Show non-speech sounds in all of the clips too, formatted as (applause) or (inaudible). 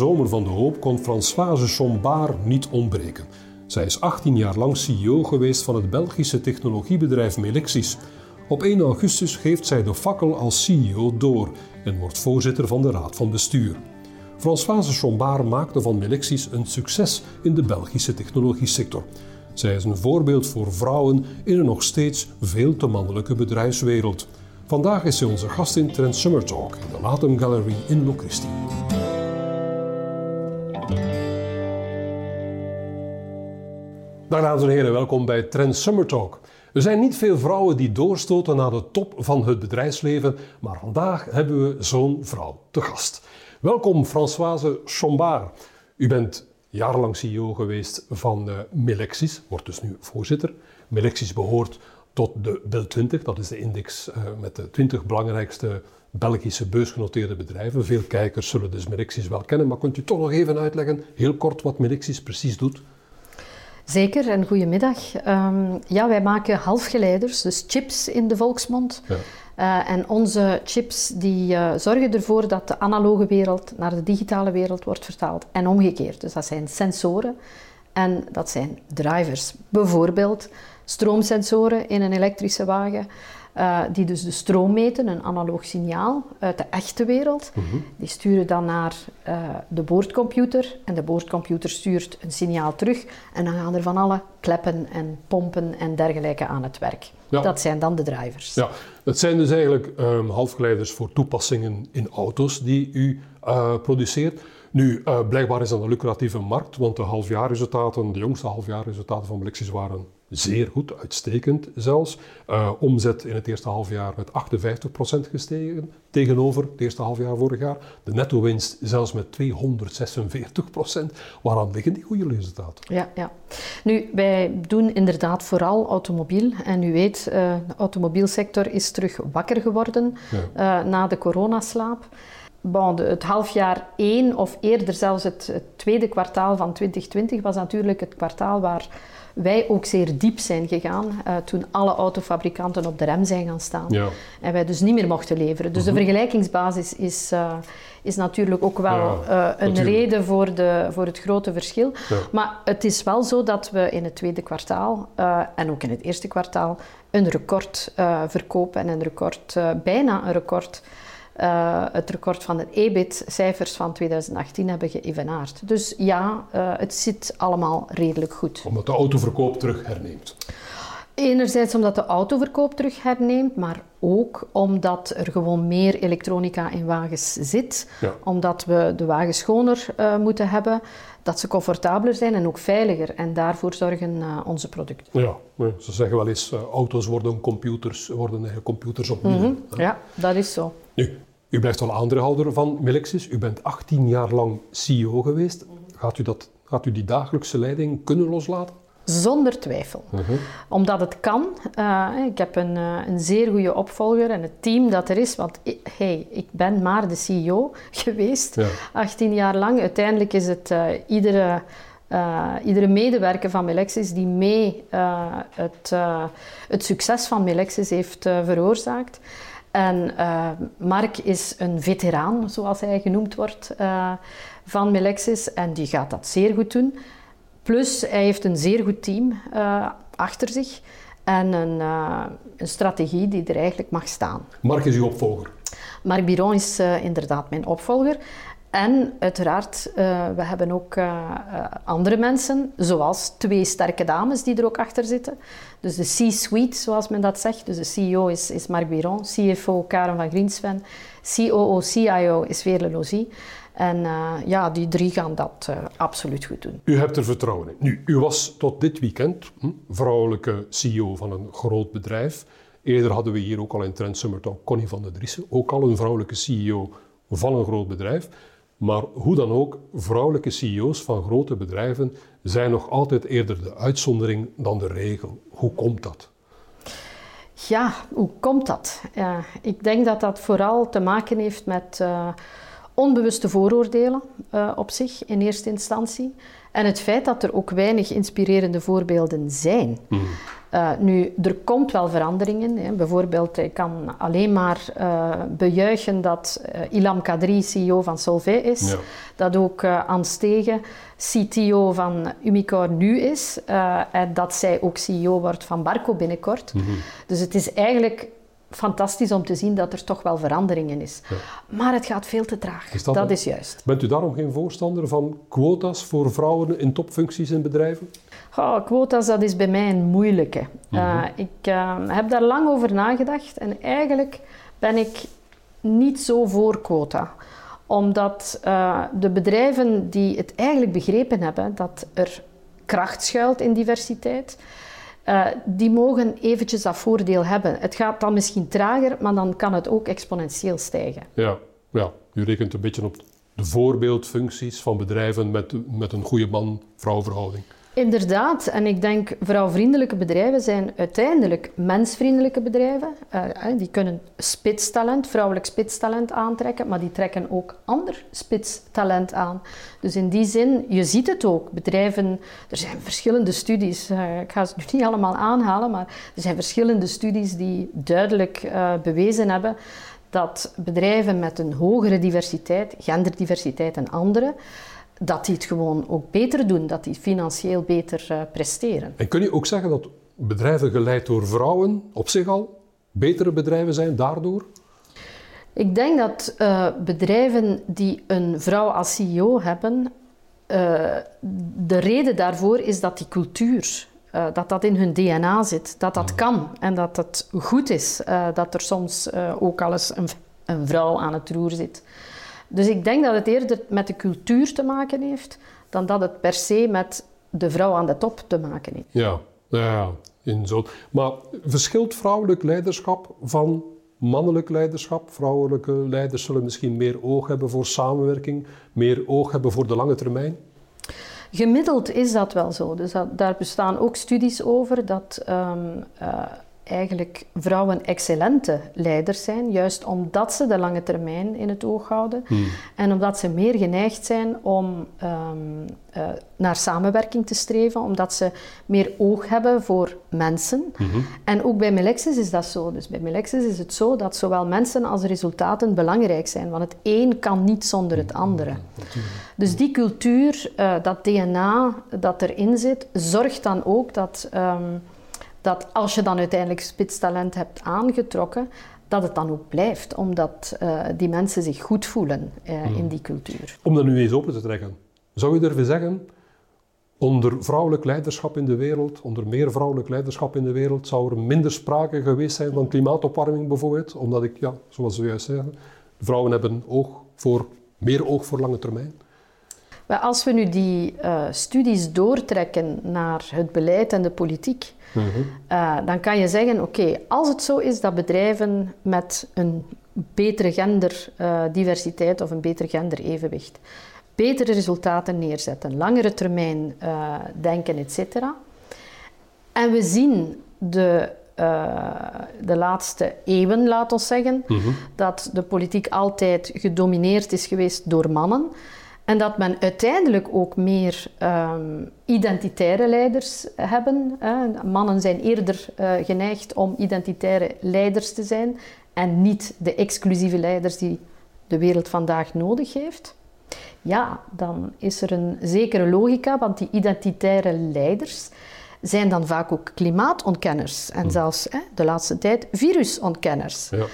zomer van de hoop kon Françoise Chombard niet ontbreken. Zij is 18 jaar lang CEO geweest van het Belgische technologiebedrijf Melexis. Op 1 augustus geeft zij de fakkel als CEO door en wordt voorzitter van de raad van bestuur. Françoise Chombard maakte van Melexis een succes in de Belgische technologiesector. Zij is een voorbeeld voor vrouwen in een nog steeds veel te mannelijke bedrijfswereld. Vandaag is zij onze gast in Trend Summer Talk in de Latem Gallery in Locristi. Dag dames en heren, welkom bij Trend Summer Talk. Er zijn niet veel vrouwen die doorstoten naar de top van het bedrijfsleven, maar vandaag hebben we zo'n vrouw te gast. Welkom Françoise Chombard. U bent jarenlang CEO geweest van uh, Melexis, wordt dus nu voorzitter. Melexis behoort tot de BIL 20, dat is de index uh, met de 20 belangrijkste Belgische beursgenoteerde bedrijven. Veel kijkers zullen dus Melexis wel kennen, maar kunt u toch nog even uitleggen, heel kort, wat Melexis precies doet? Zeker, en goedemiddag. Um, ja, wij maken halfgeleiders, dus chips in de volksmond. Ja. Uh, en onze chips die uh, zorgen ervoor dat de analoge wereld naar de digitale wereld wordt vertaald en omgekeerd. Dus dat zijn sensoren en dat zijn drivers. Bijvoorbeeld stroomsensoren in een elektrische wagen. Uh, die dus de stroom meten, een analoog signaal uit de echte wereld. Mm -hmm. Die sturen dan naar uh, de boordcomputer en de boordcomputer stuurt een signaal terug en dan gaan er van alle kleppen en pompen en dergelijke aan het werk. Ja. Dat zijn dan de drivers. Ja, het zijn dus eigenlijk um, halfgeleiders voor toepassingen in auto's die u uh, produceert. Nu, blijkbaar is dat een lucratieve markt, want de halfjaarresultaten, de jongste halfjaarresultaten van Melexis waren zeer goed, uitstekend zelfs. Uh, omzet in het eerste halfjaar met 58% gestegen tegenover het eerste halfjaar vorig jaar. De netto-winst zelfs met 246%. Waaraan liggen die goede resultaten? Ja, ja. Nu, wij doen inderdaad vooral automobiel. En u weet, uh, de automobielsector is terug wakker geworden ja. uh, na de coronaslaap. Bon, het halfjaar 1 of eerder zelfs het, het tweede kwartaal van 2020 was natuurlijk het kwartaal waar wij ook zeer diep zijn gegaan uh, toen alle autofabrikanten op de rem zijn gaan staan. Ja. En wij dus niet meer mochten leveren. Dus de mhm. vergelijkingsbasis is, uh, is natuurlijk ook wel ja, een natuurlijk. reden voor, de, voor het grote verschil. Ja. Maar het is wel zo dat we in het tweede kwartaal en ook in het eerste kwartaal een record verkopen en een record, bijna een record uh, het record van de EBIT-cijfers van 2018 hebben geëvenaard. Dus ja, uh, het zit allemaal redelijk goed. Omdat de autoverkoop terug herneemt. Enerzijds omdat de autoverkoop terug herneemt, maar ook omdat er gewoon meer elektronica in wagens zit. Ja. Omdat we de wagens schoner uh, moeten hebben, dat ze comfortabeler zijn en ook veiliger. En daarvoor zorgen uh, onze producten. Ja, ze zeggen wel eens, uh, auto's worden computers, worden computers opnieuw. Mm -hmm. Ja, dat is zo. Nu, u blijft wel aandeelhouder van Melexis. U bent 18 jaar lang CEO geweest. Gaat u, dat, gaat u die dagelijkse leiding kunnen loslaten? Zonder twijfel. Uh -huh. Omdat het kan. Uh, ik heb een, uh, een zeer goede opvolger en het team dat er is. Want ik, hey, ik ben maar de CEO (laughs) geweest, ja. 18 jaar lang. Uiteindelijk is het uh, iedere, iedere medewerker van Melexis die mee het, het succes van Melexis heeft veroorzaakt. En uh, Mark is een veteraan, zoals hij genoemd wordt, uh, van Melexis. En die gaat dat zeer goed doen. Plus, hij heeft een zeer goed team uh, achter zich. En een, een, strategie die er eigenlijk mag staan. Mark is uw opvolger? Mark Biron is inderdaad mijn opvolger. En uiteraard, uh, we hebben ook uh, uh, andere mensen, zoals twee sterke dames die er ook achter zitten. Dus de C-suite, zoals men dat zegt. Dus de CEO is, is Marc Biron, CFO Karen van Griensven, COO, CIO is Veerle Logie. En ja, die drie gaan dat absoluut goed doen. U hebt er vertrouwen in. Nu, u was tot dit weekend hm, vrouwelijke CEO van een groot bedrijf. Eerder hadden we hier ook al in Trend Summer Talk Connie van der Driessen, ook al een vrouwelijke CEO van een groot bedrijf. Maar hoe dan ook, vrouwelijke CEO's van grote bedrijven zijn nog altijd eerder de uitzondering dan de regel. Hoe komt dat? Ja, hoe komt dat? Ik denk dat dat vooral te maken heeft met uh, onbewuste vooroordelen uh, op zich in eerste instantie. En het feit dat er ook weinig inspirerende voorbeelden zijn. Mm. Uh, nu, er komt wel veranderingen. Hè. Bijvoorbeeld, ik kan alleen maar uh, bejuichen dat Ilham Kadri CEO van Solvay is. Ja. Dat ook Anne Stegen CTO van Umicore nu is. en dat zij ook CEO wordt van Barco binnenkort. Mm -hmm. Dus het is eigenlijk fantastisch om te zien dat er toch wel veranderingen is. Ja. Maar het gaat veel te traag. Is dat, dat is juist. Bent u daarom geen voorstander van quota's voor vrouwen in topfuncties in bedrijven? Oh, quota's, dat is bij mij een moeilijke. Mm -hmm. uh, ik uh, heb daar lang over nagedacht en eigenlijk ben ik niet zo voor quota. Omdat uh, de bedrijven die het eigenlijk begrepen hebben dat er kracht schuilt in diversiteit, uh, die mogen eventjes dat voordeel hebben. Het gaat dan misschien trager, maar dan kan het ook exponentieel stijgen. Ja, ja. u rekent een beetje op de voorbeeldfuncties van bedrijven met, met een goede man-vrouw verhouding. Inderdaad, en ik denk vrouwvriendelijke bedrijven zijn uiteindelijk mensvriendelijke bedrijven. Uh, die kunnen spitstalent, vrouwelijk spitstalent aantrekken, maar die trekken ook ander spitstalent aan. Dus in die zin, je ziet het ook. Bedrijven, er zijn verschillende studies, uh, ik ga ze nu niet allemaal aanhalen, maar er zijn verschillende studies die duidelijk bewezen hebben dat bedrijven met een hogere diversiteit, genderdiversiteit en andere, dat die het gewoon ook beter doen, dat die financieel beter uh, presteren. En kun je ook zeggen dat bedrijven geleid door vrouwen op zich al betere bedrijven zijn daardoor? Ik denk dat uh, bedrijven die een vrouw als CEO hebben, uh, de reden daarvoor is dat die cultuur, dat dat in hun DNA zit, dat dat kan en dat het goed is, dat er soms ook al eens een, een vrouw aan het roer zit. Dus ik denk dat het eerder met de cultuur te maken heeft dan dat het per se met de vrouw aan de top te maken heeft. Ja, ja, in zo. Maar verschilt vrouwelijk leiderschap van mannelijk leiderschap? Vrouwelijke leiders zullen misschien meer oog hebben voor samenwerking, meer oog hebben voor de lange termijn? Gemiddeld is dat wel zo. Dus dat, daar bestaan ook studies over dat um, uh, eigenlijk vrouwen excellente leiders zijn, juist omdat ze de lange termijn in het oog houden hmm. en omdat ze meer geneigd zijn om um, uh, naar samenwerking te streven, omdat ze meer oog hebben voor mensen. Hmm. En ook bij Melexis is dat zo. Dus bij Melexis is het zo dat zowel mensen als resultaten belangrijk zijn, want het een kan niet zonder het andere. Dus die cultuur, uh, dat DNA dat erin zit, zorgt dan ook dat. Um, dat als je dan uiteindelijk spitstalent hebt aangetrokken, dat het dan ook blijft, omdat uh, die mensen zich goed voelen uh, in die cultuur. Om dat nu eens open te trekken, zou je durven zeggen, onder vrouwelijk leiderschap in de wereld, onder meer vrouwelijk leiderschap in de wereld, zou er minder sprake geweest zijn van klimaatopwarming bijvoorbeeld? Omdat ik, ja, zoals we juist zeggen, vrouwen hebben oog voor, meer oog voor lange termijn. Als we nu die uh, studies doortrekken naar het beleid en de politiek, mm -hmm. uh, dan kan je zeggen: oké, als het zo is dat bedrijven met een betere genderdiversiteit uh, of een beter genderevenwicht betere resultaten neerzetten, langere termijn denken, etc. En we zien de de laatste eeuwen, laat ons zeggen, mm -hmm. dat de politiek altijd gedomineerd is geweest door mannen. En dat men uiteindelijk ook meer um, identitaire leiders hebben. Hè. Mannen zijn eerder uh, geneigd om identitaire leiders te zijn en niet de exclusieve leiders die de wereld vandaag nodig heeft. Ja, dan is er een zekere logica, want die identitaire leiders zijn dan vaak ook klimaatontkenners en hm. zelfs hè, de laatste tijd virusontkenners. Ja.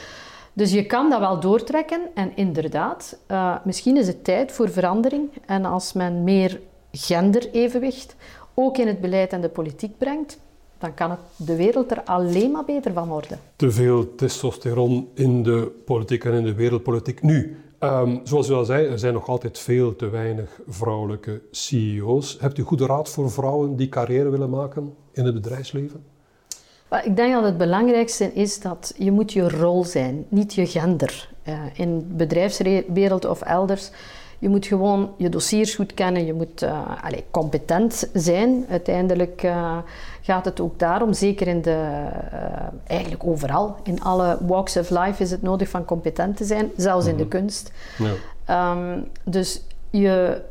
Dus je kan dat wel doortrekken en inderdaad, uh, misschien is het tijd voor verandering. En als men meer genderevenwicht ook in het beleid en de politiek brengt, dan kan het de wereld er alleen maar beter van worden. Te veel testosteron in de politiek en in de wereldpolitiek. Nu, um, zoals u al zei, er zijn nog altijd veel te weinig vrouwelijke CEO's. Hebt u goede raad voor vrouwen die carrière willen maken in het bedrijfsleven? Ik denk dat het belangrijkste is dat je moet je rol zijn, niet je gender. Uh, in de bedrijfswereld of elders. Je moet gewoon je dossiers goed kennen, je moet uh, allez, competent zijn. Uiteindelijk uh, gaat het ook daarom, zeker in de, eigenlijk overal, in alle walks of life is het nodig van competent te zijn, zelfs in de mhm. kunst. Ja. Ehm, dus je,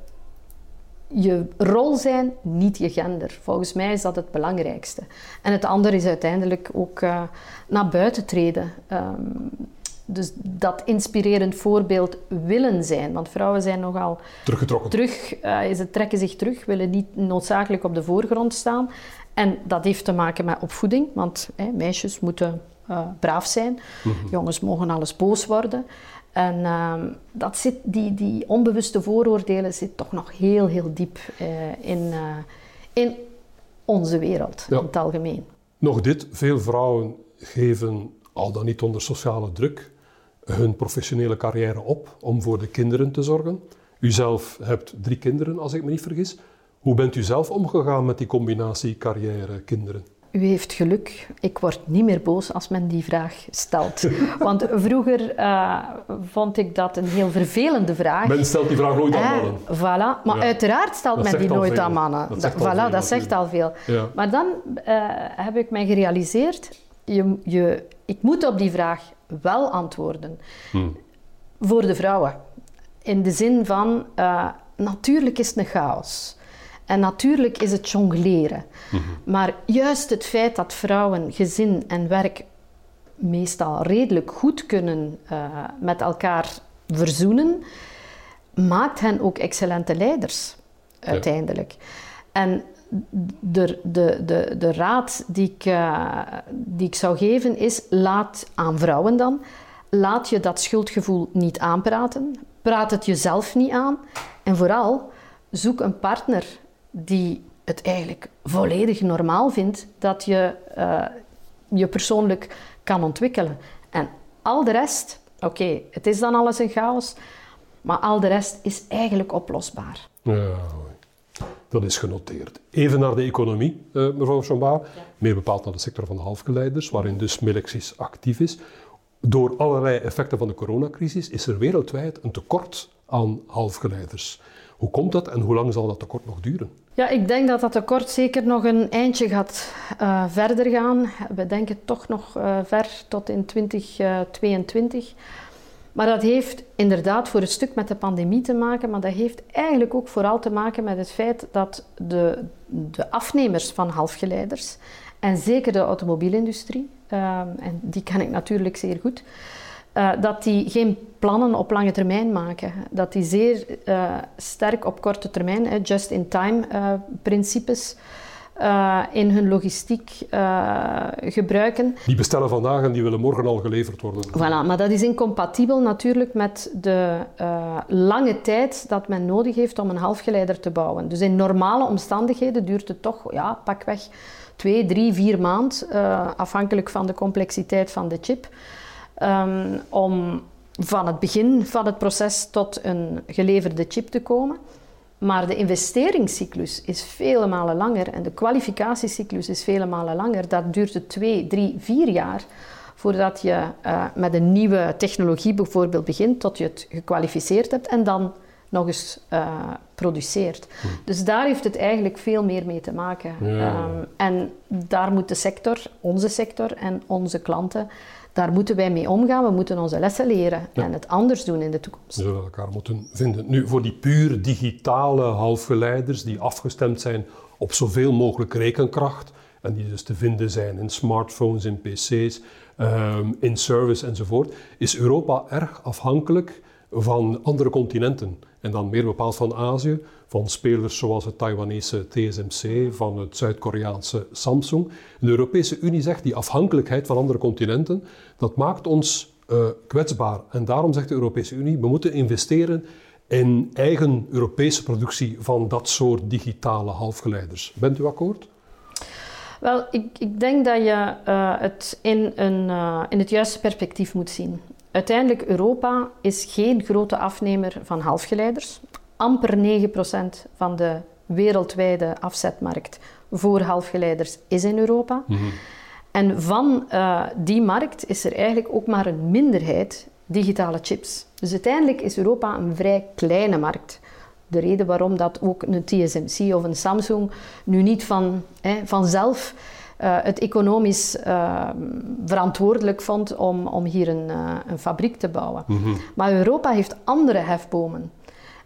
je rol zijn, niet je gender. Volgens mij is dat het belangrijkste. En het andere is uiteindelijk ook uh, naar buiten treden. Ehm, dus dat inspirerend voorbeeld willen zijn. Want vrouwen zijn nogal... Teruggetrokken. Terug, uh, ze trekken zich terug, willen niet noodzakelijk op de voorgrond staan. En dat heeft te maken met opvoeding. Want meisjes moeten uh, braaf zijn. Mhm. Jongens mogen alles boos worden. En uh, dat zit, die, die onbewuste vooroordelen zitten toch nog heel, heel diep uh, in, uh, in onze wereld ja. in het algemeen. Nog dit, veel vrouwen geven, al dan niet onder sociale druk, hun professionele carrière op om voor de kinderen te zorgen. U zelf hebt drie kinderen, als ik me niet vergis. Hoe bent u zelf omgegaan met die combinatie carrière-kinderen? U heeft geluk. Ik word niet meer boos als men die vraag stelt. (laughs) Want vroeger uh, vond ik dat een heel vervelende vraag. Men stelt die vraag nooit aan mannen. Uh, voilà. Maar ja. uiteraard stelt dat men die nooit veel. aan mannen. Dat zegt da, al voilà, veel, dat zegt al veel. Ja. Maar dan uh, heb ik mij gerealiseerd, je, je, ik moet op die vraag wel antwoorden. Hmm. Voor de vrouwen. In de zin van, uh, natuurlijk is het een chaos. En natuurlijk is het jongleren. Mhm. Maar juist het feit dat vrouwen gezin en werk meestal redelijk goed kunnen uh, met elkaar verzoenen, maakt hen ook excellente leiders uiteindelijk. Ja. En de, de, de, de raad die ik, uh, die ik zou geven is: laat aan vrouwen dan, laat je dat schuldgevoel niet aanpraten, praat het jezelf niet aan en vooral zoek een partner die het eigenlijk volledig normaal vindt dat je uh, je persoonlijk kan ontwikkelen. En al de rest, oké, okay, het is dan alles een chaos, maar al de rest is eigenlijk oplosbaar. Ja, dat is genoteerd. Even naar de economie, uh, mevrouw. Ja. Meer bepaald naar de sector van de halfgeleiders, waarin dus Melexis actief is. Door allerlei effecten van de coronacrisis is er wereldwijd een tekort aan halfgeleiders. Hoe komt dat en hoe lang zal dat tekort nog duren? Ja, ik denk dat dat tekort zeker nog een eindje gaat uh, verder gaan. We denken toch nog uh, ver tot in 2022. Maar dat heeft inderdaad voor een stuk met de pandemie te maken, maar dat heeft eigenlijk ook vooral te maken met het feit dat de, de afnemers van halfgeleiders, en zeker de automobielindustrie, en die ken ik natuurlijk zeer goed, uh, dat die geen plannen op lange termijn maken. Dat die zeer uh, sterk op korte termijn, just-in-time uh, principes in hun logistiek gebruiken. Die bestellen vandaag en die willen morgen al geleverd worden. Voilà, maar dat is incompatibel natuurlijk met de lange tijd dat men nodig heeft om een halfgeleider te bouwen. Dus in normale omstandigheden duurt het toch ja, pakweg twee, drie, vier maanden, afhankelijk van de complexiteit van de chip. Um, om van het begin van het proces tot een geleverde chip te komen. Maar de investeringscyclus is vele malen langer en de kwalificatiecyclus is vele malen langer. Dat duurt het twee, drie, vier jaar voordat je uh, met een nieuwe technologie bijvoorbeeld begint, tot je het gekwalificeerd hebt en dan nog eens uh, produceert. Hm. Dus daar heeft het eigenlijk veel meer mee te maken. Ja. Um, en daar moet de sector, onze sector en onze klanten daar moeten wij mee omgaan. We moeten onze lessen leren Ja. en het anders doen in de toekomst. We zullen elkaar moeten vinden. Nu, voor die puur digitale halfgeleiders die afgestemd zijn op zoveel mogelijk rekenkracht en die dus te vinden zijn in smartphones, in pc's, ehm, in service enzovoort, is Europa erg afhankelijk van andere continenten. En dan meer bepaald van Azië, van spelers zoals het Taiwanese TSMC, van het Zuid-Koreaanse Samsung. De Europese Unie zegt die afhankelijkheid van andere continenten, dat maakt ons uh, kwetsbaar. En daarom zegt de Europese Unie, we moeten investeren in eigen Europese productie van dat soort digitale halfgeleiders. Bent u akkoord? Wel, ik, ik denk dat je uh, het in, een, uh, in het juiste perspectief moet zien. Uiteindelijk, Europa is geen grote afnemer van halfgeleiders. Amper 9% van de wereldwijde afzetmarkt voor halfgeleiders is in Europa. Mm-hmm. En van uh, die markt is er eigenlijk ook maar een minderheid digitale chips. Dus uiteindelijk is Europa een vrij kleine markt. De reden waarom dat ook een TSMC of een Samsung nu niet van, hè, vanzelf het economisch verantwoordelijk vond om, om hier een, een fabriek te bouwen. Mhm. Maar Europa heeft andere hefbomen.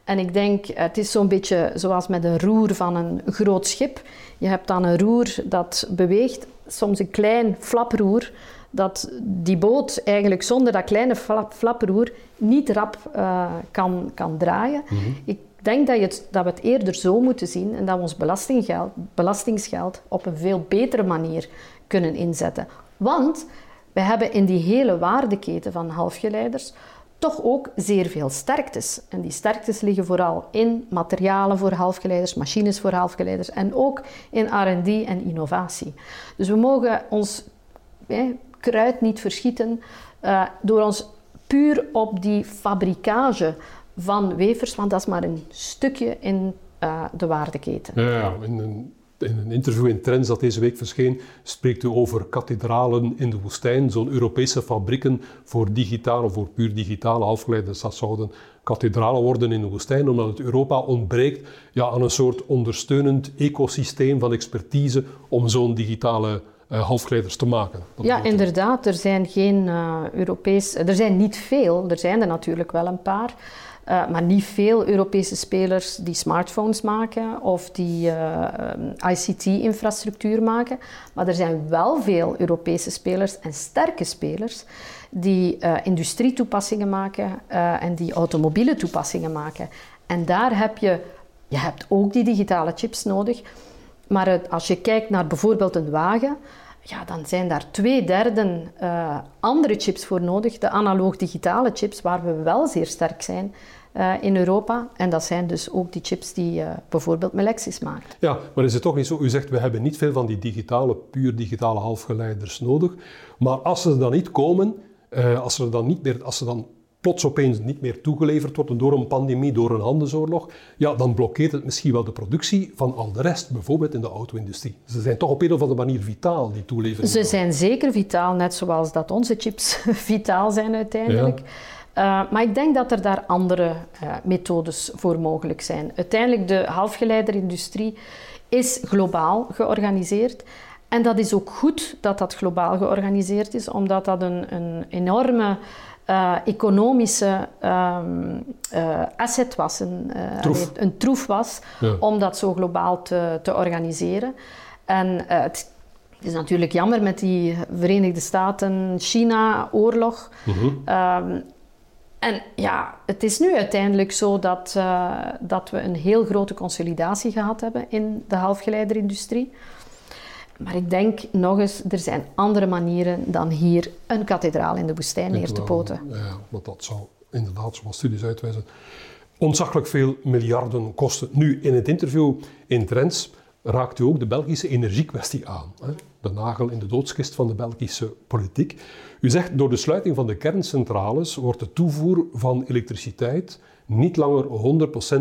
En ik denk, het is zo'n beetje zoals met een roer van een groot schip. Je hebt dan een roer dat beweegt, soms een klein flaproer, dat die boot eigenlijk zonder dat kleine flaproer niet rap uh, kan, kan draaien. Mhm. Ik denk dat, je het, dat we het eerder zo moeten zien en dat we ons belastinggeld, belastingsgeld op een veel betere manier kunnen inzetten. Want we hebben in die hele waardeketen van halfgeleiders toch ook zeer veel sterktes. En die sterktes liggen vooral in materialen voor halfgeleiders, machines voor halfgeleiders en ook in R&D en innovatie. Dus we mogen ons kruid niet verschieten uh, door ons puur op die fabrikage van wafers, want dat is maar een stukje in uh, de waardeketen. Ja, in een, in een interview in Trends dat deze week verscheen, spreekt u over kathedralen in de woestijn, zo'n Europese fabrieken voor digitale, voor puur digitale halfgeleiders. Dat zouden kathedralen worden in de woestijn, omdat het Europa ontbreekt ja, aan een soort ondersteunend ecosysteem van expertise om zo'n digitale uh, halfgeleiders te maken. ja, inderdaad. Er zijn geen uh, Europees... Er zijn niet veel, er zijn er natuurlijk wel een paar... Uh, maar niet veel Europese spelers die smartphones maken of die ICT-infrastructuur maken. Maar er zijn wel veel Europese spelers en sterke spelers die industrietoepassingen maken en die automobiele toepassingen maken. En daar heb je, je hebt ook die digitale chips nodig. Maar als je kijkt naar bijvoorbeeld een wagen, ja, dan zijn daar twee derde uh, andere chips voor nodig. De analoog-digitale chips, waar we wel zeer sterk zijn uh, in Europa. En dat zijn dus ook die chips die uh, bijvoorbeeld Melexis maakt. Ja, maar is het toch niet zo? U zegt, we hebben niet veel van die digitale, puur digitale halfgeleiders nodig. Maar als ze dan niet komen, als ze dan niet meer, als ze dan plots opeens niet meer toegeleverd worden door een pandemie, door een handelsoorlog, ja, dan blokkeert het misschien wel de productie van al de rest, bijvoorbeeld in de auto-industrie. Ze zijn toch op een of andere manier vitaal, die toelevering. Ze zijn zeker vitaal, net zoals dat onze chips (laughs) vitaal zijn uiteindelijk. Uh, maar ik denk dat er daar andere uh, methodes voor mogelijk zijn. Uiteindelijk, de halfgeleiderindustrie is globaal georganiseerd. En dat is ook goed dat dat globaal georganiseerd is, omdat dat een, een enorme uh, economische um, uh, asset was, een, uh, troef. een troef was, ja. om dat zo globaal te, te organiseren. En het is natuurlijk jammer met die Verenigde Staten-China-oorlog. Mm -hmm. um, en ja, het is nu uiteindelijk zo dat, dat we een heel grote consolidatie gehad hebben in de halfgeleiderindustrie. Maar ik denk nog eens, er zijn andere manieren dan hier een kathedraal in de woestijn neer te poten. Ja, want dat zou inderdaad, zoals studies uitwijzen, ontzaglijk veel miljarden kosten. Nu, in het interview in Trends raakt u ook de Belgische energiekwestie aan. Hè? De nagel in de doodskist van de Belgische politiek. U zegt, door de sluiting van de kerncentrales wordt de toevoer van elektriciteit niet langer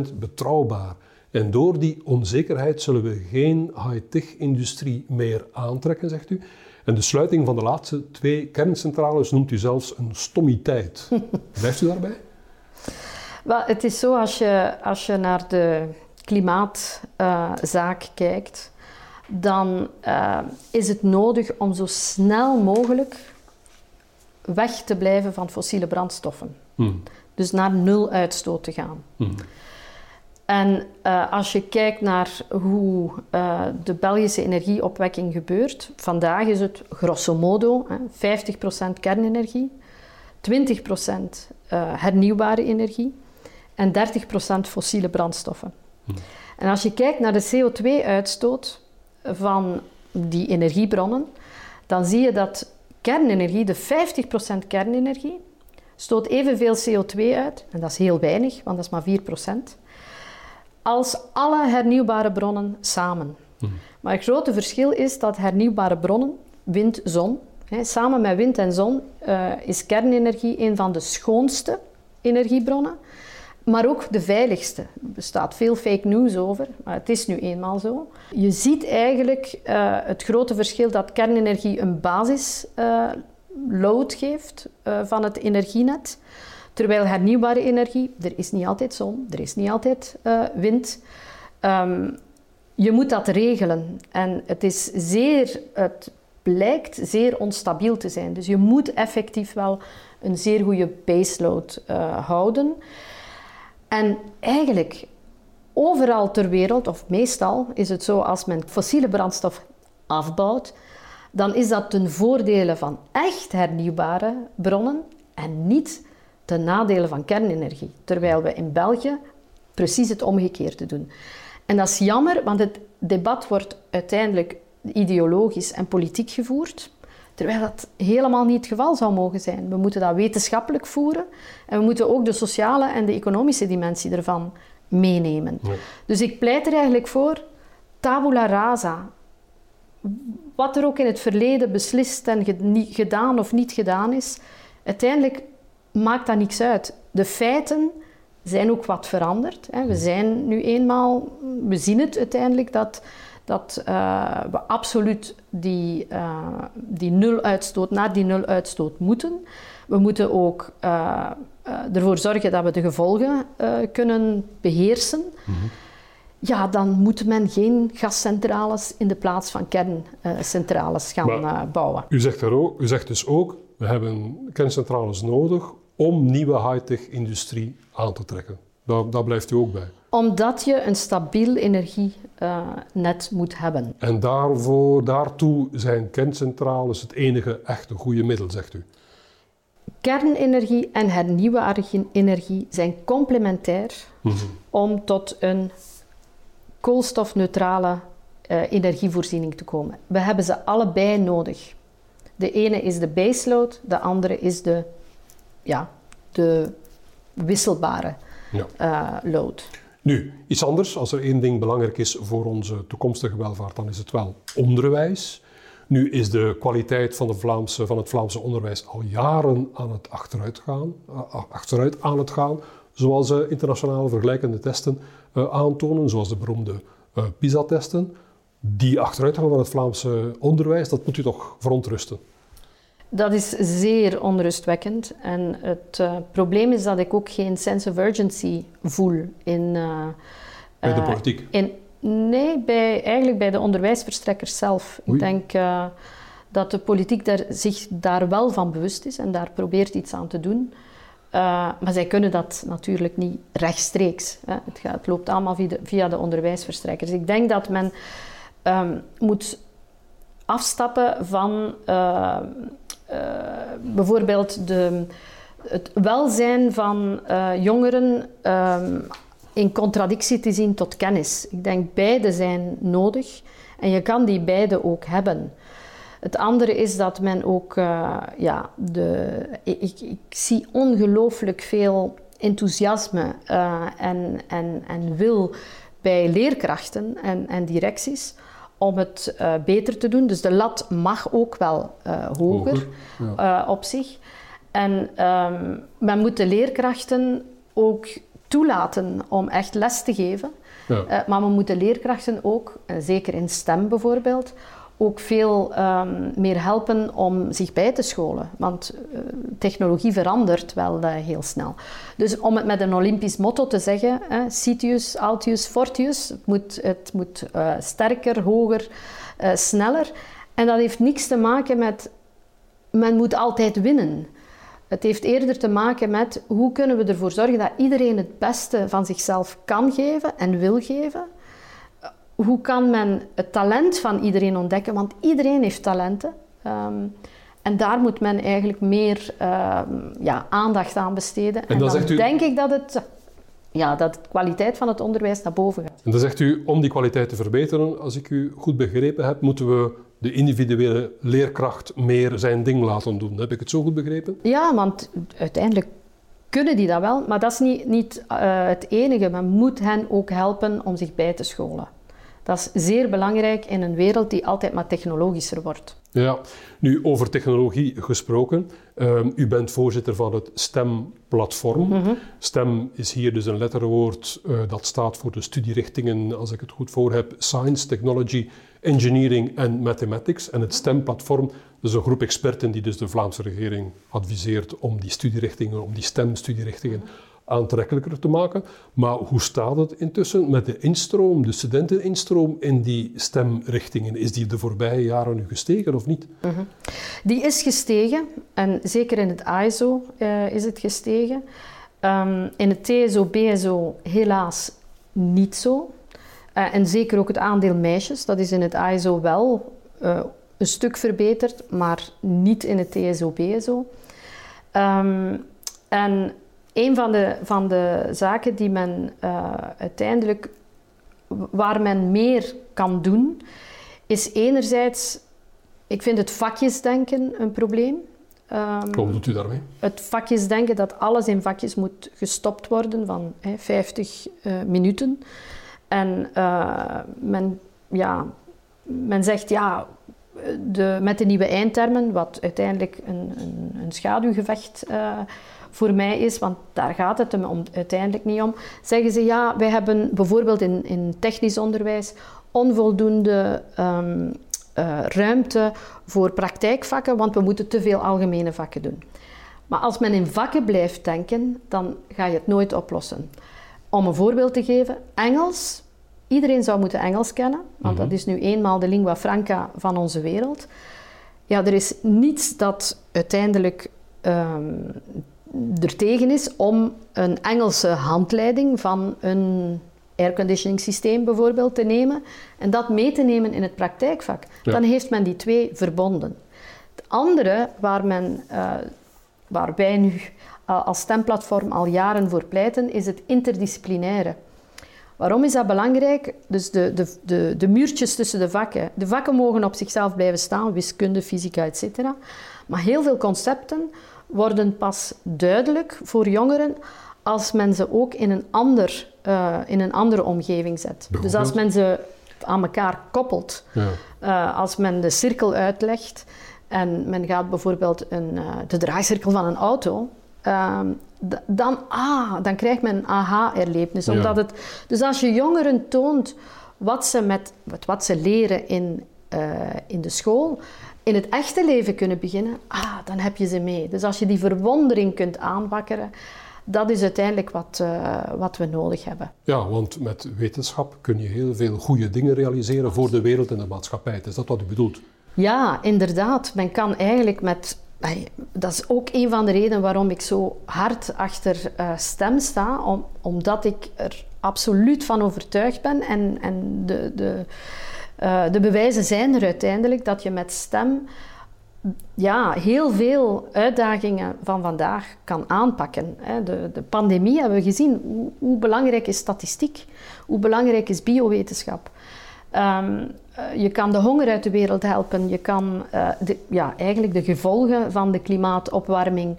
100% betrouwbaar. En door die onzekerheid zullen we geen high-tech-industrie meer aantrekken, zegt u. En de sluiting van de laatste twee kerncentrales noemt u zelfs een stommiteit. (laughs) Blijft u daarbij? Wel, het is zo als je, als je naar de klimaatzaak uh, kijkt, dan uh, is het nodig om zo snel mogelijk weg te blijven van fossiele brandstoffen. Hmm. Dus naar nul uitstoot te gaan. Hmm. En uh, als je kijkt naar hoe uh, de Belgische energieopwekking gebeurt, vandaag is het grosso modo hè, 50% kernenergie, 20% uh, hernieuwbare energie en 30% fossiele brandstoffen. En als je kijkt naar de CO2-uitstoot van die energiebronnen, dan zie je dat kernenergie, de 50% kernenergie, stoot evenveel CO2 uit, en dat is heel weinig, want dat is maar 4% als alle hernieuwbare bronnen samen. Hmm. Maar het grote verschil is dat hernieuwbare bronnen, wind, zon, hè, samen met wind en zon uh, is kernenergie een van de schoonste energiebronnen, maar ook de veiligste. Er bestaat veel fake news over, maar het is nu eenmaal zo. Je ziet eigenlijk uh, het grote verschil dat kernenergie een basisload uh, geeft van het energienet. Terwijl hernieuwbare energie, er is niet altijd zon, er is niet altijd wind. Um, je moet dat regelen. En het is zeer, het blijkt zeer onstabiel te zijn. Dus je moet effectief wel een zeer goede baseload houden. En eigenlijk overal ter wereld, of meestal, is het zo als men fossiele brandstof afbouwt, dan is dat ten voordele van echt hernieuwbare bronnen en niet ten nadele van kernenergie. Terwijl we in België precies het omgekeerde doen. En dat is jammer, want het debat wordt uiteindelijk ideologisch en politiek gevoerd. Terwijl dat helemaal niet het geval zou mogen zijn. We moeten dat wetenschappelijk voeren en we moeten ook de sociale en de economische dimensie ervan meenemen. Dus ik pleit er eigenlijk voor, tabula rasa. Wat er ook in het verleden beslist en gedaan of niet gedaan is, uiteindelijk maakt dat niks uit. De feiten zijn ook wat veranderd. We zijn nu eenmaal, we zien het uiteindelijk dat dat uh, we absoluut die, uh, die nul-uitstoot, naar die nul-uitstoot moeten. We moeten ook uh, ervoor zorgen dat we de gevolgen kunnen beheersen. Mm -hmm. Ja, dan moet men geen gascentrales in de plaats van kerncentrales gaan maar bouwen. U zegt, er ook, u zegt dus ook, we hebben kerncentrales nodig om nieuwe high-tech industrie aan te trekken. Daar, daar blijft u ook bij omdat je een stabiel energienet moet hebben. En daarvoor, daartoe zijn kerncentrales het enige echte goede middel, zegt u? Kernenergie en hernieuwbare energie zijn complementair mhm. om tot een koolstofneutrale uh, energievoorziening te komen. We hebben ze allebei nodig. De ene is de baseload, de andere is de, ja, de wisselbare ja. uh, load. Nu, iets anders. Als er één ding belangrijk is voor onze toekomstige welvaart, dan is het wel onderwijs. Nu is de kwaliteit van, de Vlaamse, van het Vlaamse onderwijs al jaren aan het achteruit, gaan, eh, achteruit aan het gaan, zoals internationale vergelijkende testen uh, aantonen, zoals de beroemde uh, PISA-testen. Die achteruitgang van het Vlaamse onderwijs, dat moet u toch verontrusten? Dat is zeer onrustwekkend. En het uh, probleem is dat ik ook geen sense of urgency voel in... Uh, bij de politiek? In, nee, bij, eigenlijk bij de onderwijsverstrekkers zelf. Ik denk dat de politiek daar, zich daar wel van bewust is en daar probeert iets aan te doen. maar zij kunnen dat natuurlijk niet rechtstreeks. Hè. Het, gaat, het, loopt allemaal via de, via de onderwijsverstrekkers. Ik denk dat men um, moet afstappen van uh, bijvoorbeeld de, het welzijn van uh, jongeren um, in contradictie te zien tot kennis. Ik denk beide zijn nodig en je kan die beide ook hebben. Het andere is dat men ook, uh, ja, de, ik, ik zie ongelooflijk veel enthousiasme en, en, en wil bij leerkrachten en, en directies om het uh, beter te doen. Dus de lat mag ook wel uh, hoger, hoger ja. uh, op zich. En um, men moet de leerkrachten ook toelaten om echt les te geven. Ja. maar we moeten leerkrachten ook, zeker in STEM bijvoorbeeld, ook veel um, meer helpen om zich bij te scholen. Want uh, technologie verandert wel uh, heel snel. Dus om het met een Olympisch motto te zeggen, uh, Citius, Altius, Fortius, het moet, het moet uh, sterker, hoger, sneller. En dat heeft niks te maken met, men moet altijd winnen. Het heeft eerder te maken met hoe kunnen we ervoor zorgen dat iedereen het beste van zichzelf kan geven en wil geven hoe kan men het talent van iedereen ontdekken? Want iedereen heeft talenten. Um, en daar moet men eigenlijk meer um, ja, aandacht aan besteden. En, en dan, dan u... denk ik dat, het, ja, dat de kwaliteit van het onderwijs naar boven gaat. En dan zegt u, om die kwaliteit te verbeteren, als ik u goed begrepen heb, moeten we de individuele leerkracht meer zijn ding laten doen. Heb ik het zo goed begrepen? Ja, want uiteindelijk kunnen die dat wel, maar dat is niet, niet uh, het enige. Men moet hen ook helpen om zich bij te scholen. Dat is zeer belangrijk in een wereld die altijd maar technologischer wordt. Ja, nu over technologie gesproken. Um, u bent voorzitter van het STEM-platform. Mm STEM is hier dus een letterwoord uh, dat staat voor de studierichtingen, als ik het goed voor heb, Science, Technology, Engineering en Mathematics. En het STEM-platform is een groep experten die dus de Vlaamse regering adviseert om die studierichtingen, om die STEM-studierichtingen aantrekkelijker te maken. Maar hoe staat het intussen met de instroom, de studenteninstroom in die stemrichtingen? Is die de voorbije jaren nu gestegen of niet? Mhm. Die is gestegen en zeker in het ASO uh, is het gestegen. Um, in het TSO, BSO helaas niet zo. Uh, en zeker ook het aandeel meisjes, dat is in het ASO wel uh, een stuk verbeterd, maar niet in het TSO, BSO. Um, en een van de, van de zaken die men uh, uiteindelijk, waar men meer kan doen, is enerzijds, ik vind het vakjesdenken een probleem. Um, Wat doet u daarmee? Het vakjesdenken dat alles in vakjes moet gestopt worden van hè, 50 uh, minuten. En uh, men, ja, men zegt ja, de, met de nieuwe eindtermen, wat uiteindelijk een, een, een schaduwgevecht uh, voor mij is, want daar gaat het om, uiteindelijk niet om, zeggen ze ja, wij hebben bijvoorbeeld in, in technisch onderwijs onvoldoende um, uh, ruimte voor praktijkvakken, want we moeten te veel algemene vakken doen. Maar als men in vakken blijft denken, dan ga je het nooit oplossen. Om een voorbeeld te geven, Engels. Iedereen zou moeten Engels kennen, want dat mhm. is nu eenmaal de lingua franca van onze wereld. Ja, er is niets dat uiteindelijk um, er tegen is om een Engelse handleiding van een airconditioning systeem bijvoorbeeld te nemen en dat mee te nemen in het praktijkvak. Dan heeft men die twee verbonden. Het andere waar, men, uh, waar wij nu uh, als stemplatform al jaren voor pleiten, is het interdisciplinaire. Waarom is dat belangrijk? Dus de, de, de, de muurtjes tussen de vakken. De vakken mogen op zichzelf blijven staan, wiskunde, fysica, etc. Maar heel veel concepten worden pas duidelijk voor jongeren als men ze ook in een, ander, uh, in een andere omgeving zet. Dus als men ze aan elkaar koppelt, ja. uh, als men de cirkel uitlegt en men gaat bijvoorbeeld een, uh, de draaicirkel van een auto, ehm, dan, ah, dan krijgt men een aha-erlevenis. Ja. Dus als je jongeren toont wat ze, met, wat ze leren in, in de school, in het echte leven kunnen beginnen, ah, dan heb je ze mee. Dus als je die verwondering kunt aanwakkeren, dat is uiteindelijk wat, uh, wat we nodig hebben. Ja, want met wetenschap kun je heel veel goede dingen realiseren voor de wereld en de maatschappij. Is dat wat u bedoelt? Ja, inderdaad. Men kan eigenlijk met. Dat is ook een van de redenen waarom ik zo hard achter uh, stem sta, om, omdat ik er absoluut van overtuigd ben en, en de, de, uh, de bewijzen zijn er uiteindelijk dat je met stem ja, heel veel uitdagingen van vandaag kan aanpakken. De, de pandemie hebben we gezien. Hoe, hoe, belangrijk is statistiek? Hoe belangrijk is biowetenschap? Um, je kan de honger uit de wereld helpen. Je kan uh, de, ja, eigenlijk de gevolgen van de klimaatopwarming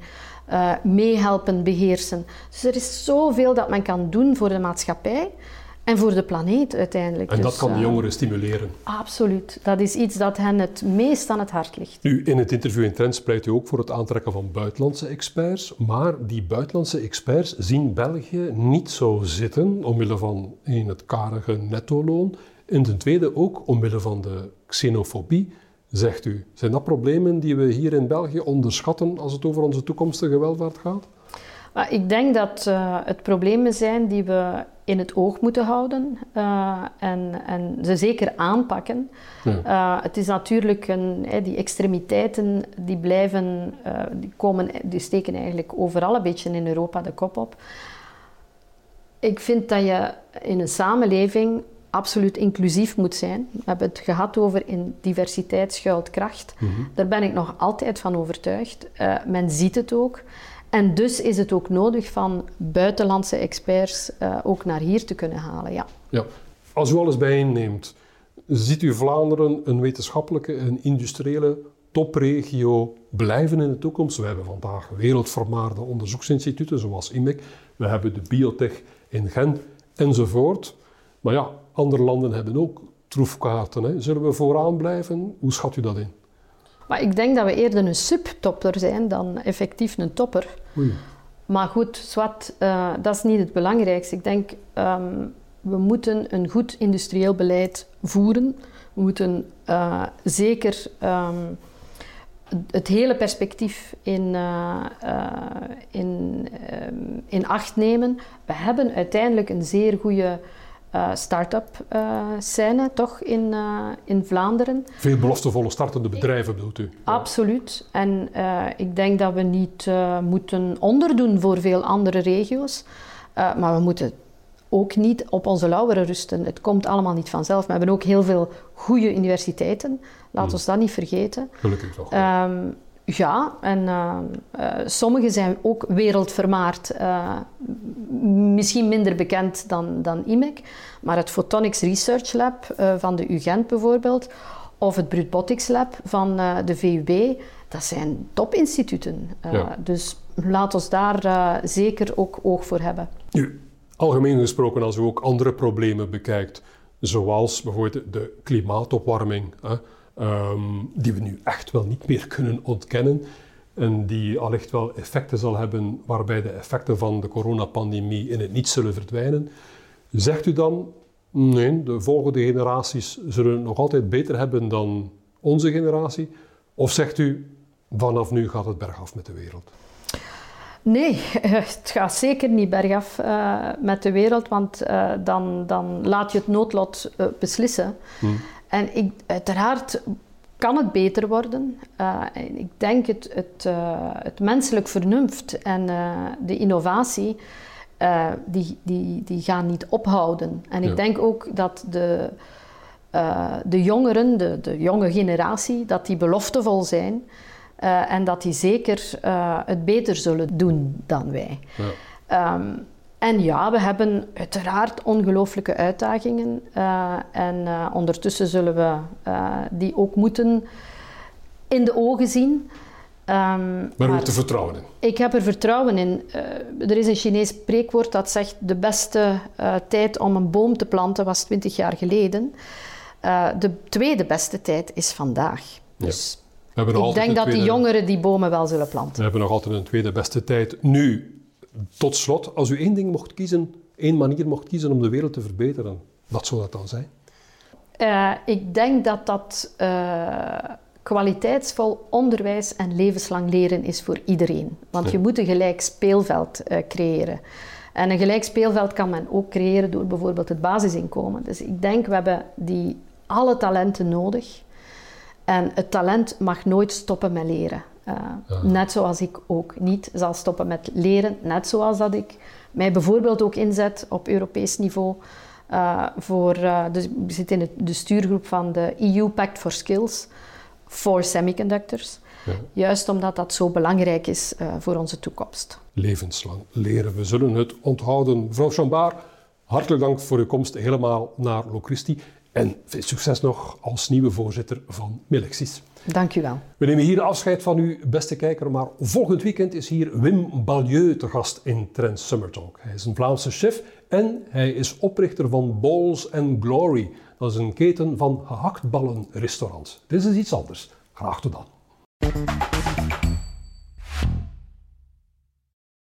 meehelpen beheersen. Dus er is zoveel dat men kan doen voor de maatschappij. En voor de planeet uiteindelijk. En dat dus, kan de eh, jongeren stimuleren? Absoluut. Dat is iets dat hen het meest aan het hart ligt. Nu, in het interview in Trends pleit u ook voor het aantrekken van buitenlandse experts. Maar die buitenlandse experts zien België niet zo zitten, omwille van in het karige nettoloon. En ten tweede ook omwille van de xenofobie, zegt u. Zijn dat problemen die we hier in België onderschatten als het over onze toekomstige welvaart gaat? Maar ik denk dat uh, het problemen zijn die we in het oog moeten houden uh, en, en ze zeker aanpakken. Ja. Uh, het is natuurlijk een, die extremiteiten die blijven, die, komen, die steken eigenlijk overal een beetje in Europa de kop op. Ik vind dat je in een samenleving absoluut inclusief moet zijn. We hebben het gehad over in diversiteit schuilt kracht. Mm -hmm. Daar ben ik nog altijd van overtuigd. men ziet het ook. En dus is het ook nodig van buitenlandse experts uh, ook naar hier te kunnen halen. Ja. ja. Als u alles bijeenneemt, ziet u Vlaanderen een wetenschappelijke en industriële topregio blijven in de toekomst? We hebben vandaag wereldvermaarde onderzoeksinstituten zoals IMEC, we hebben de biotech in Gent enzovoort. Maar ja, andere landen hebben ook troefkaarten. Hè. Zullen we vooraan blijven? Hoe schat u dat in? Maar ik denk dat we eerder een subtopper zijn dan effectief een topper. Oei. Maar goed, zwart, uh, dat is niet het belangrijkste. Ik denk, um, we moeten een goed industrieel beleid voeren. We moeten uh, zeker um, het hele perspectief in, in, ehm, in acht nemen. We hebben uiteindelijk een zeer goede uh, start-up uh, scène, toch, in, uh, in Vlaanderen. Veel beloftevolle startende bedrijven bedoelt u? Absoluut. En ik denk dat we niet moeten onderdoen voor veel andere regio's. maar we moeten ook niet op onze lauweren rusten. Het komt allemaal niet vanzelf. We hebben ook heel veel goede universiteiten. Laten we hmm. dat niet vergeten. Gelukkig toch. Um, ja, en uh, uh, sommige zijn ook wereldvermaard. Uh, misschien minder bekend dan, dan IMEC, maar het Photonics Research Lab van de UGent bijvoorbeeld, of het Brutbotics Lab van de VUB, dat zijn topinstituten. Ja. Dus laat ons daar zeker ook oog voor hebben. Nu, algemeen gesproken, als u ook andere problemen bekijkt, zoals bijvoorbeeld de klimaatopwarming. Ehm, die we nu echt wel niet meer kunnen ontkennen en die allicht wel effecten zal hebben waarbij de effecten van de coronapandemie in het niet zullen verdwijnen. Zegt u dan, nee, de volgende generaties zullen het nog altijd beter hebben dan onze generatie? Of zegt u, vanaf nu gaat het bergaf met de wereld? Nee, (laughs) het gaat zeker niet bergaf uh, met de wereld, want uh, dan, dan laat je het noodlot uh, beslissen. Hmm. En ik, uiteraard kan het beter worden. Uh, ik denk het, het, uh, het menselijk vernuft en uh, de innovatie, die, die, die gaan niet ophouden. En ik denk ook dat de, de jongeren, de, de jonge generatie, dat die beloftevol zijn. en dat die zeker het beter zullen doen dan wij. Ja. Um, en ja, we hebben uiteraard ongelooflijke uitdagingen. Uh, en uh, ondertussen zullen we uh, die ook moeten in de ogen zien. Um, maar u hebt er vertrouwen in? Ik heb er vertrouwen in. er is een Chinees spreekwoord dat zegt: de beste tijd om een boom te planten was 20 jaar geleden. de tweede beste tijd is vandaag. Dus ik denk dat die jongeren die bomen wel zullen planten. We hebben nog altijd een tweede beste tijd nu tot slot, als u één ding mocht kiezen, één manier mocht kiezen om de wereld te verbeteren, wat zou dat dan zijn? Uh, ik denk dat dat uh, kwaliteitsvol onderwijs en levenslang leren is voor iedereen. Want ja. je moet een gelijk speelveld uh, creëren. En een gelijk speelveld kan men ook creëren door bijvoorbeeld het basisinkomen. Dus ik denk, we hebben die alle talenten nodig. En het talent mag nooit stoppen met leren. Uh, Net zoals ik ook niet zal stoppen met leren. Net zoals dat ik mij bijvoorbeeld ook inzet op Europees niveau. Uh, voor, uh, dus we zitten in de stuurgroep van de EU Pact for Skills voor semiconductors. Ja. Juist omdat dat zo belangrijk is voor onze toekomst. Levenslang leren. We zullen het onthouden. Mevrouw Chambard, hartelijk dank voor uw komst helemaal naar Locristi. En veel succes nog als nieuwe voorzitter van Melexis. Dank u wel. We nemen hier afscheid van u, beste kijker, maar volgend weekend is hier Wim Balieu te gast in Trend Summer Talk. Hij is een Vlaamse chef en hij is oprichter van Balls and Glory. Dat is een keten van gehaktballenrestaurants. Dit is iets anders. Graag tot dan.